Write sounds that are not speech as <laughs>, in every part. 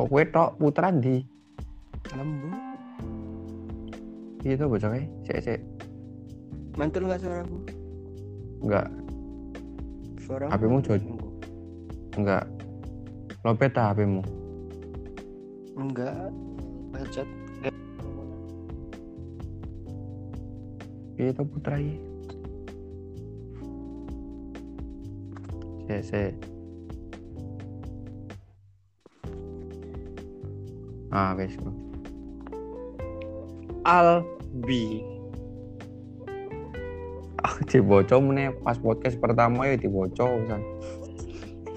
Kok kowe tok puteran di? Lembu. Iya tuh bocahnya. Sik sik. Mantul nggak suaraku? Enggak, Suara. HP-mu jauh. enggak. Lopet ta HP-mu? Enggak. Headset. Iya tuh putra iki. Sik Ah, wes. bro. Albi. Ah, diboco meneh pas podcast pertama ya diboco pisan.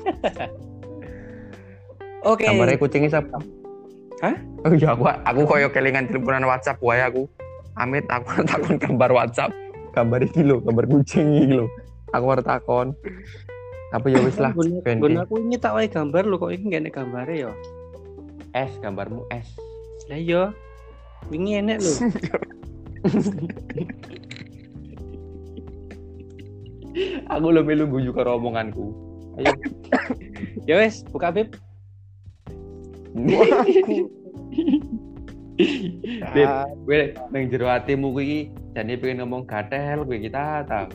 <laughs> Oke. Gambarnya kucingnya siapa? Hah? Oh iya aku aku koyo kelingan teleponan WhatsApp wae aku. Amit aku takon gambar WhatsApp. Gambar iki lho, gambar kucing iki lho. Aku arep takon. Tapi ya wis lah, Gun aku ini tak wae gambar lo kok ini gak enek gambare ya. Es gambarmu es. Lah iya. Wingi enek lho. <laughs> Aku lo melu guyu karo omonganku. Ayo. <laughs> ya wes, buka bib. Beb, gue nang jero atimu kuwi jane pengen ngomong gatel gue kita ta.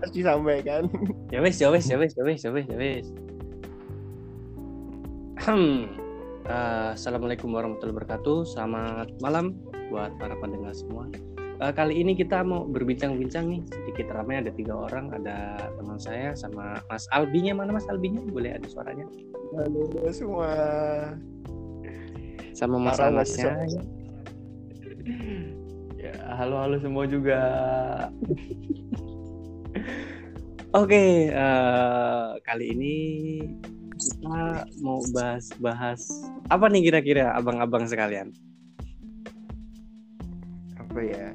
Harus <laughs> disampaikan. Ya wes, ya wes, ya wes, ya wes, ya wes, ya wes. Eh, Assalamualaikum warahmatullahi wabarakatuh. Selamat malam buat para pendengar semua. Eh, kali ini kita mau berbincang-bincang nih sedikit ramai ada tiga orang ada teman saya sama Mas Albinya mana Mas Albinya boleh ada suaranya Halo semua. sama Mas. Anasnya <laughs> Ya, halo halo semua juga. Oke, eh, kali ini kita mau bahas-bahas apa nih kira-kira abang-abang sekalian? Apa ya?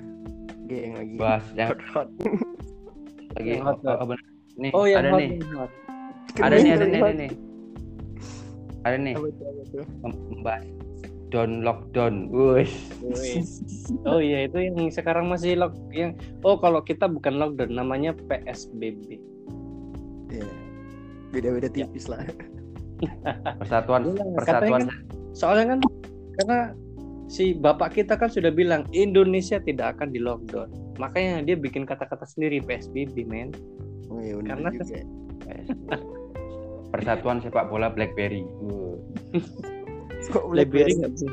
Geng lagi. Bahas yang Hot. <laughs> lagi Yang hot, hot. apa nih? Oh ya, ada nih. Ada nih, ada nih, ada nih. Ada nih membahas down lockdown. Wih. Oh iya itu yang sekarang masih lock yang oh kalau kita bukan lockdown namanya PSBB. Iya. Beda-beda tipis lah. <laughs> Persatuan Iya, persatuan katanya Soalnya kan karena si bapak kita kan sudah bilang Indonesia tidak akan di lockdown. Makanya dia bikin kata-kata sendiri PSBB, men. Oh iya Karena juga. persatuan sepak bola BlackBerry. <laughs> Kok Blackberry nggak bisa.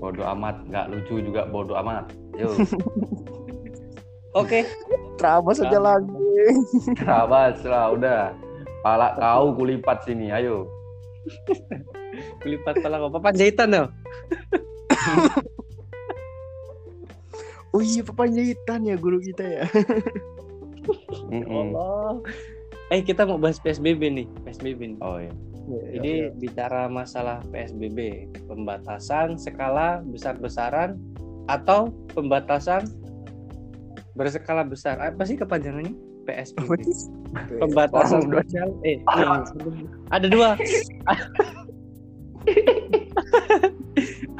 Bodoh amat, nggak lucu juga bodoh amat. Yo, <laughs> Oke, Terabas aja lagi. terabas lah udah. Pala kau kulipat sini, ayo. <laughs> kulipat pala kok. Papan jahitan dong. <laughs> Oh iya papan jahitan ya guru kita ya. <laughs> Allah. Eh kita mau bahas PSBB nih, PSBB nih. Oh iya. Jadi bicara masalah PSBB, pembatasan skala besar-besaran atau pembatasan berskala besar. Apa sih kepanjangannya? PSBB. Pembatasan Oh, sosial. Eh, nih, ada dua.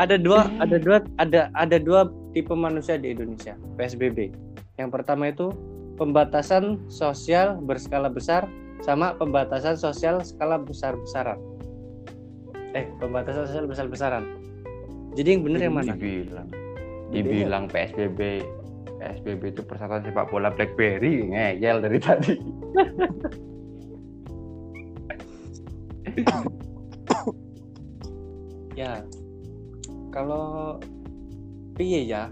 ada dua, ada dua, ada ada dua tipe manusia di Indonesia. PSBB. Yang pertama itu pembatasan sosial berskala besar sama pembatasan sosial skala besar-besaran. Eh, pembatasan sosial besar-besaran. Jadi yang benar yang mana? Dibilang, dibilang PSBB, PSBB itu persatuan sepak bola BlackBerry ngeyel dari tadi. Ya. Kalau piye ya?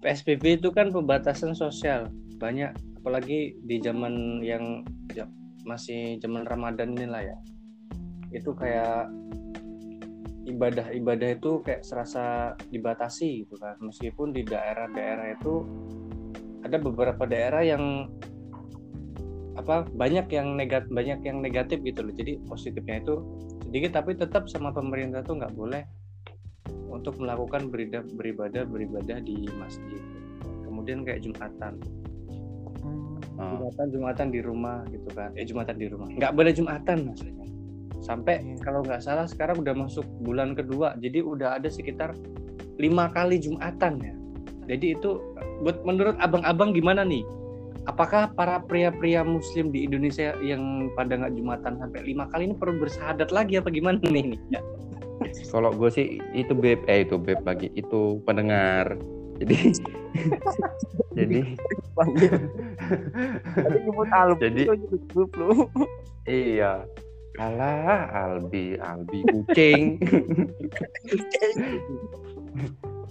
PSBB itu kan pembatasan sosial. Banyak apalagi di zaman yang ya, masih zaman Ramadan inilah ya. Itu kayak ibadah-ibadah itu kayak serasa dibatasi gitu kan. Meskipun di daerah-daerah itu ada beberapa daerah yang apa banyak yang negatif banyak yang negatif gitu loh. Jadi positifnya itu sedikit tapi tetap sama pemerintah tuh nggak boleh untuk melakukan beribadah beribadah beribadah di masjid. Kemudian kayak jumatan. Oh. jumatan jumatan di rumah gitu kan. Eh jumatan di rumah. Nggak boleh jumatan maksudnya sampai Iya. kalau nggak salah sekarang udah masuk bulan kedua jadi udah ada sekitar lima kali jumatan ya jadi itu buat menurut abang-abang gimana nih apakah para pria-pria muslim di Indonesia yang pada nggak jumatan sampai lima kali ini perlu bersahadat lagi apa gimana nih. <laughs> Kalau gue sih itu beb, eh itu beb lagi, itu pendengar. Jadi <laughs> jadi. Jadi- lu. iya. Alah, Albi, Albi kucing.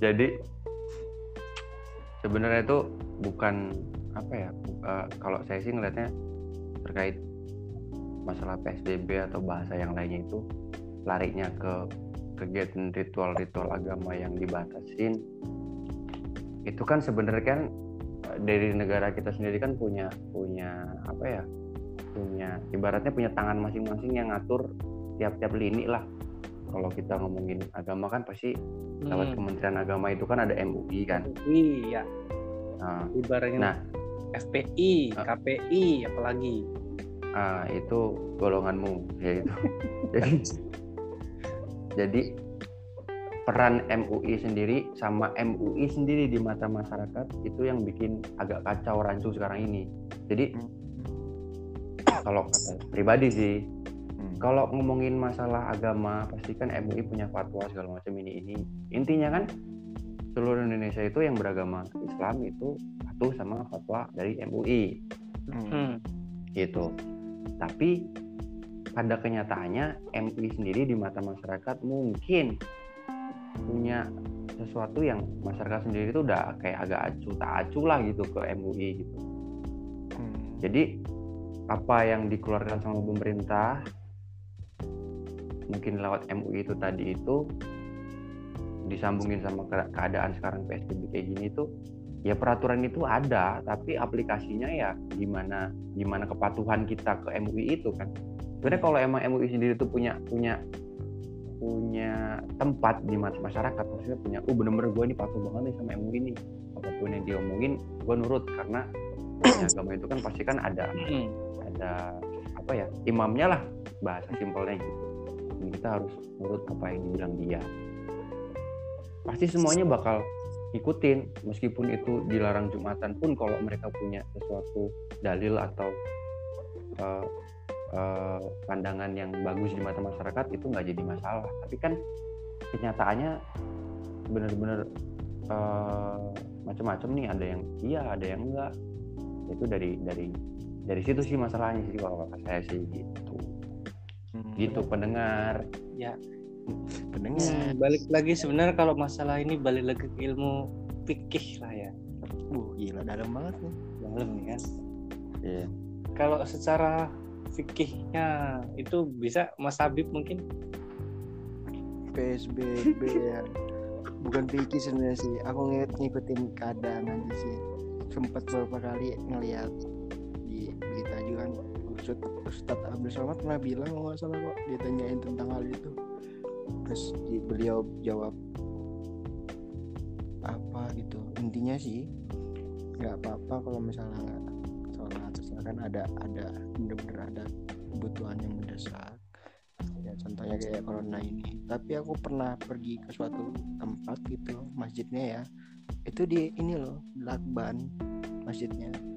Jadi sebenarnya itu bukan apa ya? eh, kalau saya sih ngelihatnya terkait masalah PSBB atau bahasa yang lainnya itu larinya ke kegiatan ritual-ritual agama yang dibatasin itu kan sebenarnya kan eh, dari negara kita sendiri kan punya punya apa ya punya ibaratnya punya tangan masing-masing yang ngatur tiap-tiap lini lah kalau kita ngomongin agama kan pasti lewat Hmm. Kementerian Agama itu kan ada MUI kan Iya, nah, ibaratnya Nah. FPI, Ah. KPI, apalagi. ah, itu golonganmu ya itu <laughs> jadi jadi peran MUI sendiri sama MUI sendiri di mata masyarakat itu yang bikin agak kacau rancu sekarang ini jadi kalau kata pribadi sih Hmm. kalau ngomongin masalah agama pasti kan MUI punya fatwa segala macam ini ini intinya kan seluruh Indonesia itu yang beragama Islam itu patuh sama fatwa dari MUI Hmm. Hmm. gitu tapi pada kenyataannya MUI sendiri di mata masyarakat mungkin punya sesuatu yang masyarakat sendiri itu udah kayak agak acuh tak acuh lah gitu ke MUI gitu Hmm. jadi apa yang dikeluarkan sama pemerintah mungkin lewat MUI itu tadi itu disambungin sama ke- keadaan sekarang PSBB kayak gini tuh ya peraturan itu ada tapi aplikasinya ya gimana gimana kepatuhan kita ke MUI itu kan. Sebenarnya kalau emang MUI sendiri tuh punya punya punya tempat di masyarakat maksudnya punya oh bener-bener gue ini patuh banget nih sama MUI nih apa pun yang diomongin gue nurut. Karena agama itu kan pasti kan ada. Hmm. Ada apa ya imamnya lah bahasa simpelnya gitu. Kita harus nurut apa yang dibilang dia. Pasti semuanya bakal ikutin meskipun itu dilarang jumatan pun kalau mereka punya sesuatu dalil atau eh, eh, pandangan yang bagus di mata masyarakat itu nggak jadi masalah. Tapi kan kenyataannya benar-benar eh, macam-macam nih ada yang iya ada yang enggak itu dari dari dari situ sih masalahnya sih kalau kata saya sih gitu Hmm. gitu pendengar <laughs> Pendengar. Hmm, balik lagi sebenarnya kalau masalah ini balik lagi ke ilmu fikih lah ya Uh, gila dalam banget nih. dalam nih kan Iya. kalau secara fikihnya itu bisa Mas Habib mungkin PSBB ya. Bukan pikir sebenarnya sih. Aku ng- ngikutin keadaan aja sih. Sempat beberapa kali ngeliat berita juga kan Ustadz, Ustadz Abdul Somad pernah bilang nggak salah kok ditanyain tentang hal itu. Terus beliau jawab apa gitu? Intinya sih nggak apa-apa kalau misalnya nggak sholat. Kan ada ada bener-bener ada kebutuhan yang mendesak. Ya contohnya kayak corona ini. Tapi aku pernah pergi ke suatu tempat gitu masjidnya ya. Itu di ini loh lakban masjidnya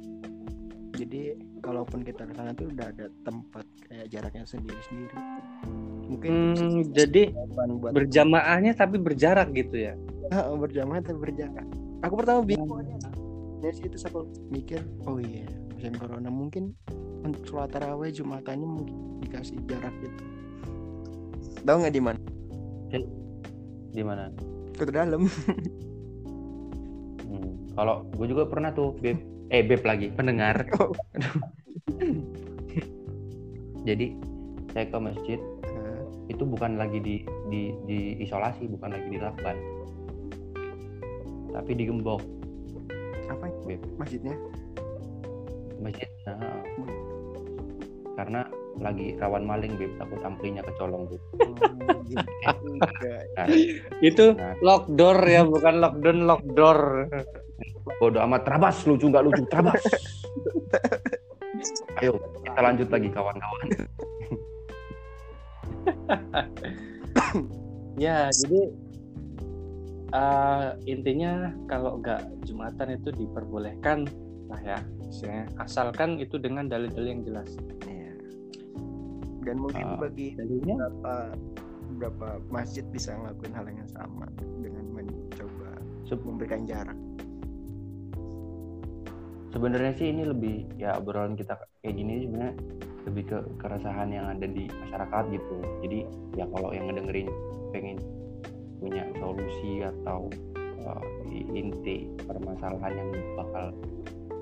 jadi kalaupun kita ke sana tuh udah ada tempat kayak jaraknya sendiri sendiri mungkin Hmm, jadi buat berjamaahnya tapi berjarak gitu ya? Ah, berjamaah tapi berjarak. Aku pertama bingung aja dari situ aku mikir oh iya musim corona mungkin untuk sholat taraweh jumatannya mungkin dikasih jarak gitu. Tahu nggak di mana? Di mana? Ke dalam. <laughs> Hmm, kalau gue juga pernah tuh beb eh beb lagi pendengar. <laughs> Oh. <laughs> jadi saya ke masjid. Nah, itu bukan lagi di di di isolasi bukan lagi di lakban. Tapi digembok apa Beb. masjidnya? Masjid nah, karena lagi rawan maling beb. Takut amplinya kecolong beb. Oh, gitu. Enggak. <laughs> Nah, itu Nah. lockdoor ya bukan lockdown lockdoor bodo amat terabas lucu nggak lucu terabas <laughs> ayo kita lanjut lagi kawan-kawan <coughs> ya jadi eh, intinya kalau nggak jumatan itu diperbolehkan lah ya istilahnya. asalkan itu dengan dalil-dalil yang jelas Iya. Dan mungkin Ah. bagi dalilnya beberapa beberapa masjid bisa ngelakuin hal yang sama dengan mencoba memberikan jarak. Sebenarnya sih ini lebih ya obrolan kita kayak gini sebenarnya lebih ke keresahan yang ada di masyarakat gitu. Jadi ya kalau yang ngedengerin pengen punya solusi atau uh, inti permasalahan yang bakal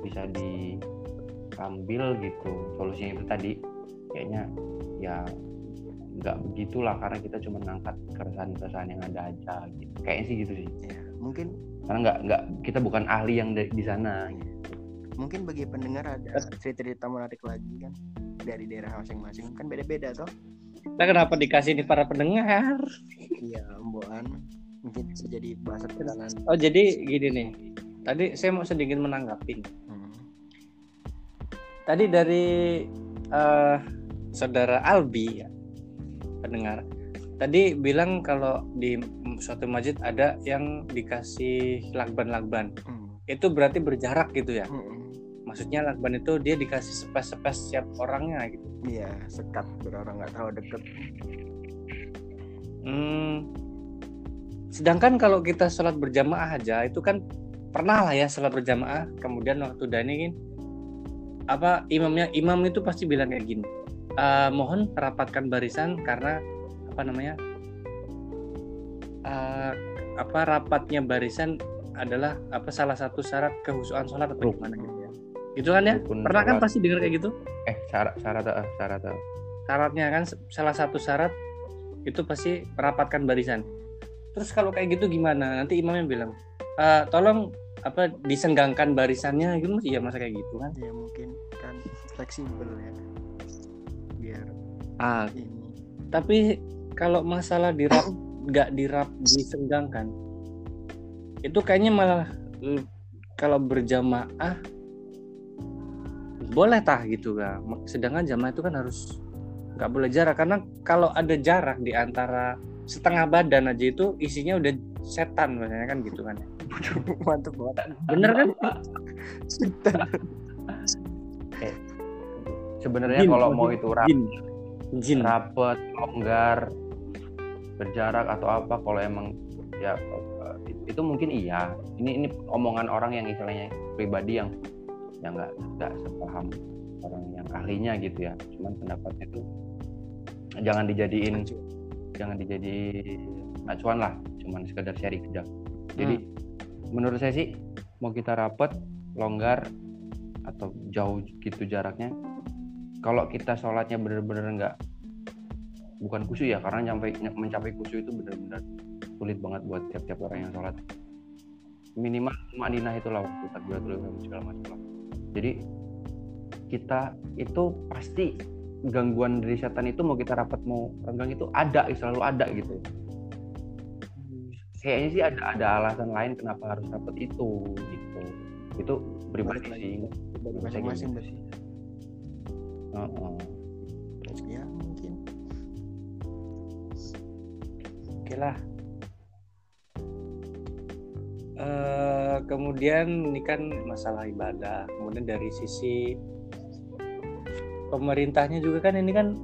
bisa diambil gitu solusinya itu tadi kayaknya ya nggak begitulah karena kita cuma ngangkat keresahan-keresahan yang ada aja gitu. Kayaknya sih gitu sih. Ya, mungkin karena nggak nggak kita bukan ahli yang di, di sana mungkin bagi pendengar ada cerita-cerita menarik lagi kan? Dari daerah masing-masing. Kan beda-beda toh. kita kenapa dikasih di para pendengar? Iya, Mboan mungkin bisa jadi bahasa perjalanan. oh jadi gini nih. Tadi saya mau sedikit menanggapi. Hmm. tadi dari eh, saudara Albi ya pendengar. Tadi bilang kalau di suatu masjid ada yang dikasih lakban-lakban Hmm. Itu berarti berjarak gitu ya Hmm. maksudnya lakban itu dia dikasih spes-spes setiap orangnya gitu Iya, sekat biar orang nggak tahu deket. Hmm, sedangkan kalau kita sholat berjamaah aja itu kan pernah lah ya sholat berjamaah kemudian waktu Dani apa imamnya imam itu pasti bilang kayak gini "Eh, mohon rapatkan barisan karena apa namanya eh, apa rapatnya barisan adalah apa salah satu syarat kehusuan sholat atau Rukun. gimana gitu ya gitu kan ya Rukun pernah kan pasti dengar kayak gitu eh syarat syarat eh, syarat eh. syaratnya kan salah satu syarat itu pasti merapatkan barisan. Terus kalau kayak gitu gimana? Nanti imamnya bilang, "Eh, tolong apa disenggangkan barisannya gitu iya masa kayak gitu kan? Ya mungkin kan fleksibel ya. Biar Ah, ini tapi kalau masalah dirap nggak dirap disenggangkan itu kayaknya malah eh, kalau berjamaah boleh tah gitu kan sedangkan jamaah itu kan harus nggak boleh jarak. Karena kalau ada jarak di antara setengah badan aja itu isinya udah setan biasanya kan gitu kan. <laughs> Mantep banget. bener kan? Sebenarnya Jin, kalau oh, mau itu rap, jin jin. rapet longgar berjarak atau apa kalau emang ya eh, itu mungkin iya. Ini ini omongan orang yang istilahnya pribadi yang yang nggak nggak sepaham orang yang ahlinya gitu ya. Cuman pendapatnya itu jangan dijadiin jangan dijadiin acuan lah. Cuman sekedar sharing aja. Jadi menurut saya sih mau kita rapet longgar atau jauh gitu jaraknya kalau kita sholatnya bener-bener nggak bukan khusyuk ya karena nyampe mencapai khusyuk itu benar-benar sulit banget buat tiap-tiap orang yang sholat. Minimal makninah itulah waktu takbiratul ihram segala macam jadi kita itu pasti gangguan dari setan itu mau kita rapat mau renggang itu ada selalu ada gitu. Kayaknya sih ada ada alasan lain kenapa harus rapat itu gitu. Itu pribadi sih. masing-masing gitu. Ya mungkin. Oke lah. Eh, kemudian ini kan masalah ibadah. Kemudian dari sisi pemerintahnya juga kan ini kan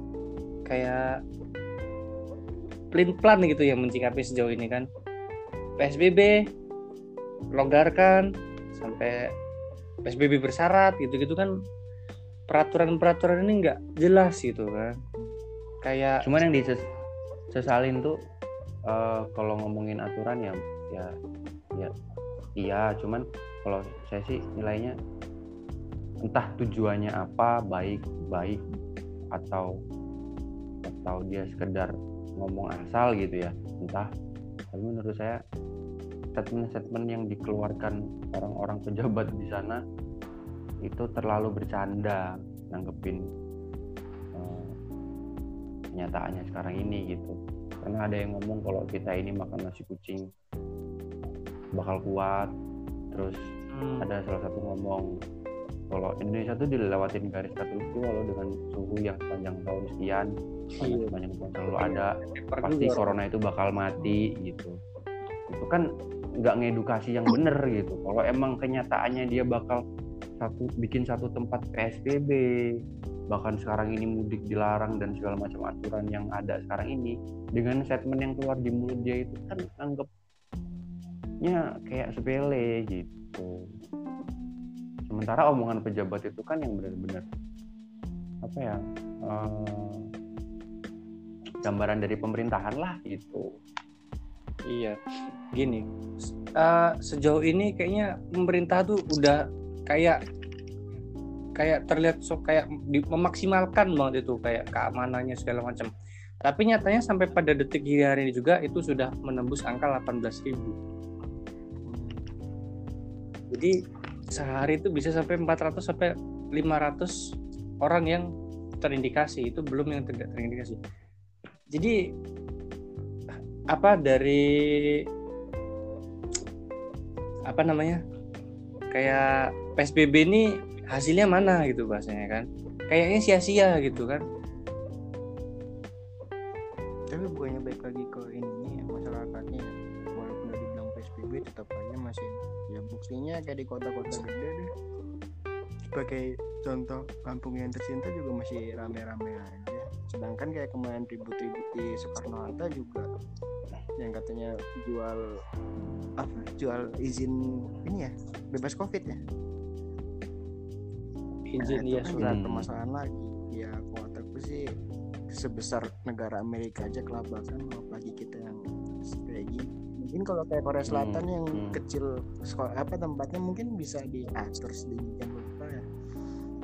kayak plan plan gitu yang mencikapi sejauh ini kan. PSBB longgarkan sampai PSBB bersyarat gitu-gitu kan peraturan-peraturan ini nggak jelas gitu kan. Kayak cuman yang disesalin tuh eh, kalau ngomongin aturan ya ya ya iya cuman kalau saya sih nilainya entah tujuannya apa baik baik atau atau dia sekedar ngomong asal gitu ya entah. Tapi menurut saya statement-statement yang dikeluarkan orang-orang pejabat di sana itu terlalu bercanda nanggepin eh, kenyataannya sekarang ini gitu. Karena ada yang ngomong kalau kita ini makan nasi kucing bakal kuat. Terus hmm, ada salah satu ngomong kalau Indonesia tuh dilewatin garis katulistiwa loh dengan suhu yang sepanjang tahun sekian panas Iya. sepanjang tahun selalu ada paper pasti corona itu bakal mati gitu. Itu kan nggak ngedukasi yang bener gitu. Kalau emang kenyataannya dia bakal satu bikin satu tempat PSBB bahkan sekarang ini mudik dilarang dan segala macam aturan yang ada sekarang ini dengan statement yang keluar di mulut dia itu kan anggapnya kayak sepele gitu. Sementara omongan pejabat itu kan yang benar-benar apa ya uh, gambaran dari pemerintahan lah gitu. Iya. Gini uh, sejauh ini kayaknya pemerintah tuh udah kayak kayak terlihat so kayak di, memaksimalkan banget itu kayak keamanannya segala macam. Tapi nyatanya sampai pada detik hari ini juga itu sudah menembus angka 18.000 jadi sehari itu bisa sampai 400 sampai 500 orang yang terindikasi. Itu belum yang tidak terindikasi. Jadi apa dari apa namanya kayak PSBB ini hasilnya mana gitu bahasanya kan? Kayaknya sia-sia gitu kan? Tapi bukannya baik lagi ke ini ya masyarakatnya walaupun udah dibilang PSBB tetap aja masih ya buktinya kayak di kota-kota gede deh. Sebagai contoh kampung yang tercinta juga masih rame-rame aja. Sedangkan kayak kemarin ribut-ribut di Soekarno Hatta juga yang katanya jual apa jual izin ini ya bebas covid ya. Izin nah, ya kan surat permasalahan lagi. Ya aku sih sebesar negara Amerika aja kelabakan apalagi kita mungkin kalau kayak Korea hmm, Selatan hmm. yang hmm. kecil sekolah apa tempatnya mungkin bisa diatur sedemikian rupa ya.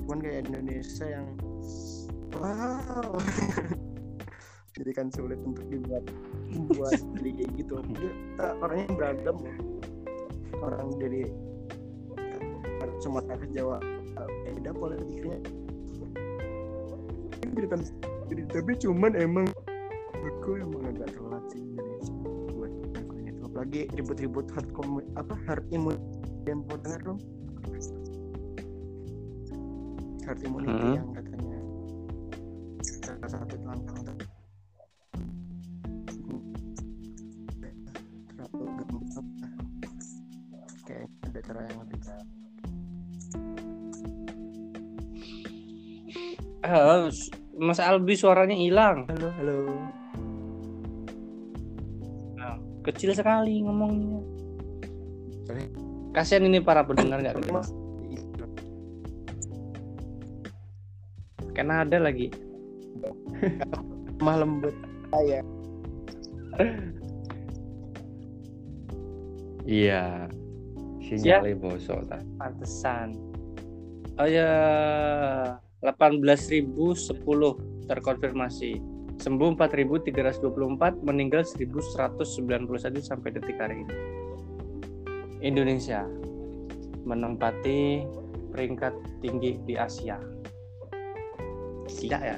Cuman kayak Indonesia yang wow. <laughs> Jadi kan sulit untuk dibuat buat <laughs> kayak gitu. Kita orangnya beragam ya. Orang dari Sumatera ke Jawa beda pola pikirnya jadi tapi cuman emang aku emang agak telat sih Indonesia apalagi ribut-ribut hard komu apa hard imun yang dengar dong hard immunity hmm. yang katanya salah satu langkah untuk terlalu gampang kayak ada cara yang lebih Halo, Mas Albi suaranya hilang. Halo, halo. Kecil sekali ngomongnya. Kasihan ini para pendengar nggak. Karena ada lagi. Malam lembut. ya. Iya. Sinyalnya ya. bosok Pantesan. Oh ya 18.010 terkonfirmasi. Sembuh 4.324, meninggal 1.191 sampai detik hari ini. Indonesia menempati peringkat tinggi di Asia. Tidak ya?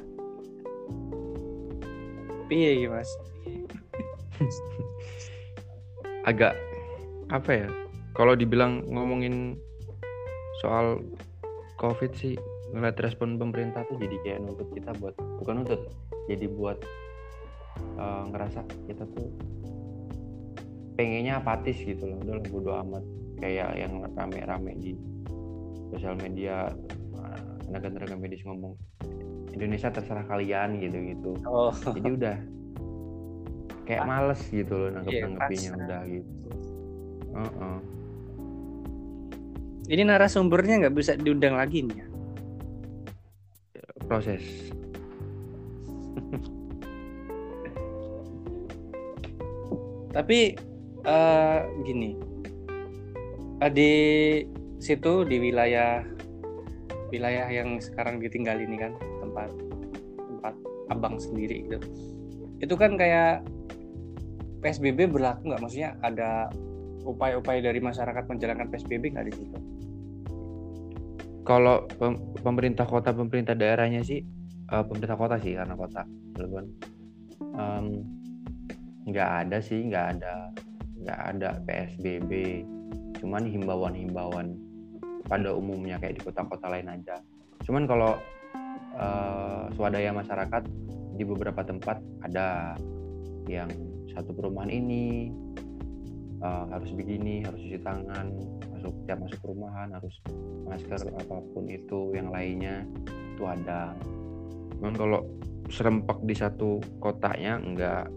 Piye Mas? <laughs> Agak apa ya? Kalau dibilang ngomongin soal COVID sih ngeliat respon pemerintah tuh jadi kayak nuntut kita buat bukan nuntut jadi buat uh, ngerasa kita tuh pengennya apatis gitu loh. Udah bodo amat. Kayak yang rame-rame di sosial media tenaga-tenaga medis ngomong Indonesia terserah kalian gitu gitu oh. jadi udah kayak males gitu loh nanggep nanggepinnya yeah, udah gitu. Uh -uh. ini narasumbernya nggak bisa diundang lagi nih ya? Proses tapi uh, gini. Di situ di wilayah wilayah yang sekarang ditinggal ini kan tempat tempat abang sendiri gitu. Itu kan kayak PSBB berlaku nggak? Maksudnya ada upaya-upaya dari masyarakat menjalankan PSBB nggak di situ? Kalau pemerintah kota pemerintah daerahnya sih uh, pemerintah kota sih karena kota Cilegon nggak ada sih nggak ada nggak ada PSBB cuman himbauan-himbauan pada umumnya kayak di kota-kota lain aja. Cuman kalau uh, swadaya masyarakat di beberapa tempat ada yang satu perumahan ini uh, harus begini harus cuci tangan masuk tiap masuk rumahan harus masker apa pun itu yang lainnya itu ada. Cuman kalau serempak di satu kotanya enggak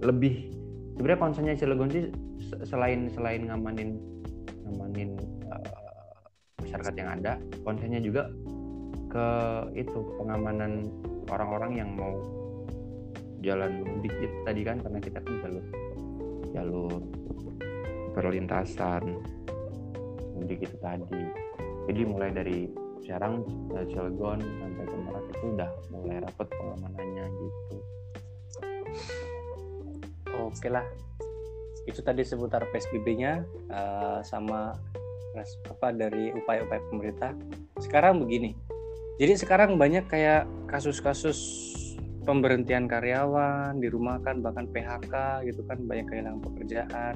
lebih sebenarnya konsennya Cilegon sih selain selain ngamanin ngamanin uh, masyarakat yang ada konsennya juga ke itu pengamanan orang-orang yang mau jalan mudik itu tadi kan karena kita kan jalur jalur perlintasan mudik itu tadi. Jadi mulai dari sekarang Cilegon sampai ke Merak itu udah mulai rapat pengamanannya gitu oke lah. Itu tadi seputar PSBB-nya uh, sama apa dari upaya-upaya pemerintah. Sekarang begini. Jadi sekarang banyak kayak kasus-kasus pemberhentian karyawan dirumahkan bahkan PHK gitu kan banyak kehilangan pekerjaan.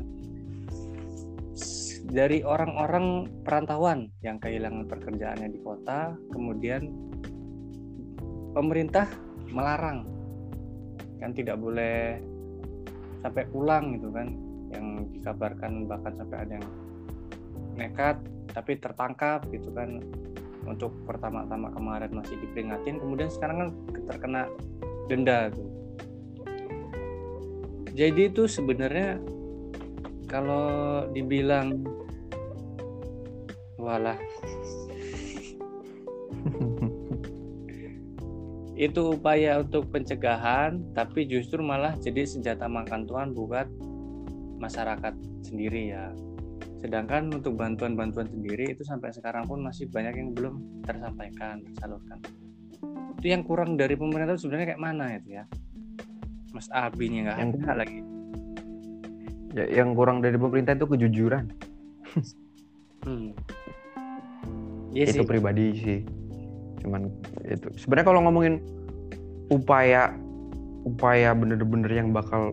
Dari orang-orang perantauan yang kehilangan pekerjaannya di kota kemudian pemerintah melarang. Kan tidak boleh sampai pulang gitu kan yang dikabarkan bahkan sampai ada yang nekat tapi tertangkap gitu kan untuk pertama-tama kemarin masih diperingatin kemudian sekarang kan terkena denda tuh. Jadi itu sebenarnya kalau dibilang walah itu upaya untuk pencegahan tapi justru malah jadi senjata makan tuan buat masyarakat sendiri ya. Sedangkan untuk bantuan-bantuan sendiri itu sampai sekarang pun masih banyak yang belum tersampaikan tersalurkan. Itu yang kurang dari pemerintah sebenarnya kayak mana itu ya? Mas Abi nya nggak ada lagi. Ya, yang kurang dari pemerintah itu kejujuran. <laughs> Hmm. Iya itu sih. pribadi sih cuman itu sebenarnya kalau ngomongin upaya upaya bener-bener yang bakal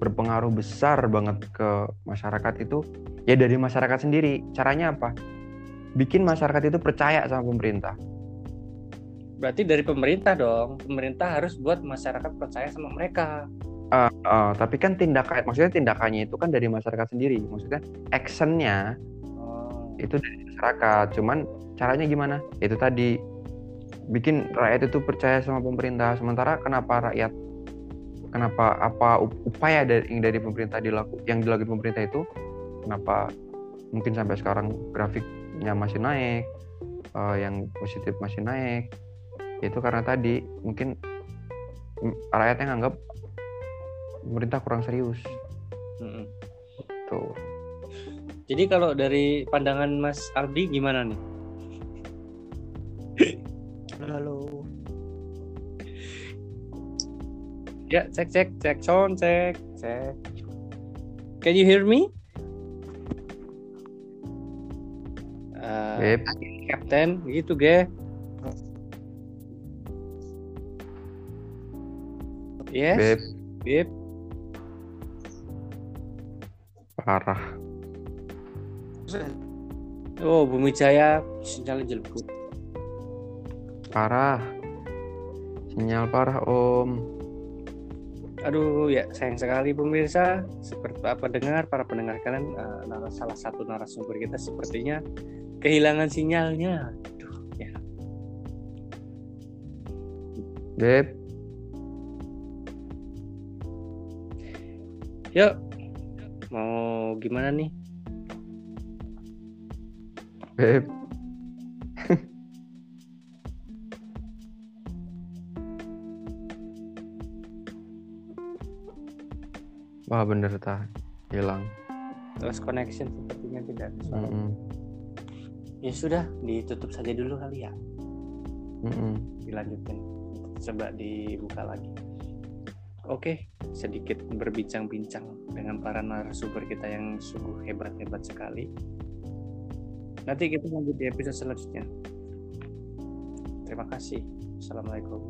berpengaruh besar banget ke masyarakat itu ya dari masyarakat sendiri caranya apa bikin masyarakat itu percaya sama pemerintah berarti dari pemerintah dong pemerintah harus buat masyarakat percaya sama mereka Uh, uh, tapi kan tindakan, maksudnya tindakannya itu kan dari masyarakat sendiri. Maksudnya actionnya oh. itu dari masyarakat. Cuman caranya gimana? Itu tadi bikin rakyat itu percaya sama pemerintah. Sementara kenapa rakyat, kenapa apa upaya dari yang dari pemerintah dilaku, yang dilakukan pemerintah itu, kenapa mungkin sampai sekarang grafiknya masih naik, uh, yang positif masih naik? Itu karena tadi mungkin rakyatnya nganggap pemerintah kurang serius. Hmm. Tuh. Jadi kalau dari pandangan Mas Aldi gimana nih? Halo. Ya, cek cek cek sound cek cek. Can you hear me? Uh, Beb. Captain, gitu ge. Yes. Beb. Beb. Parah. Oh, Bumi Jaya sinyalnya jelek. Parah. Sinyal parah, Om. Aduh, ya sayang sekali pemirsa. Seperti apa dengar para pendengar kalian uh, salah satu narasumber kita sepertinya kehilangan sinyalnya. Aduh, ya. Beb. Yuk, mau gimana nih? Beb. Wah bener tah hilang. Terus connection sepertinya tidak bisa. Mm -hmm. Ya sudah ditutup saja dulu kali ya. Mm -hmm. Dilanjutin. Coba dibuka lagi. Oke, sedikit berbincang-bincang dengan para narasumber kita yang sungguh hebat-hebat sekali. Nanti kita lanjut di episode selanjutnya. Terima kasih. Assalamualaikum.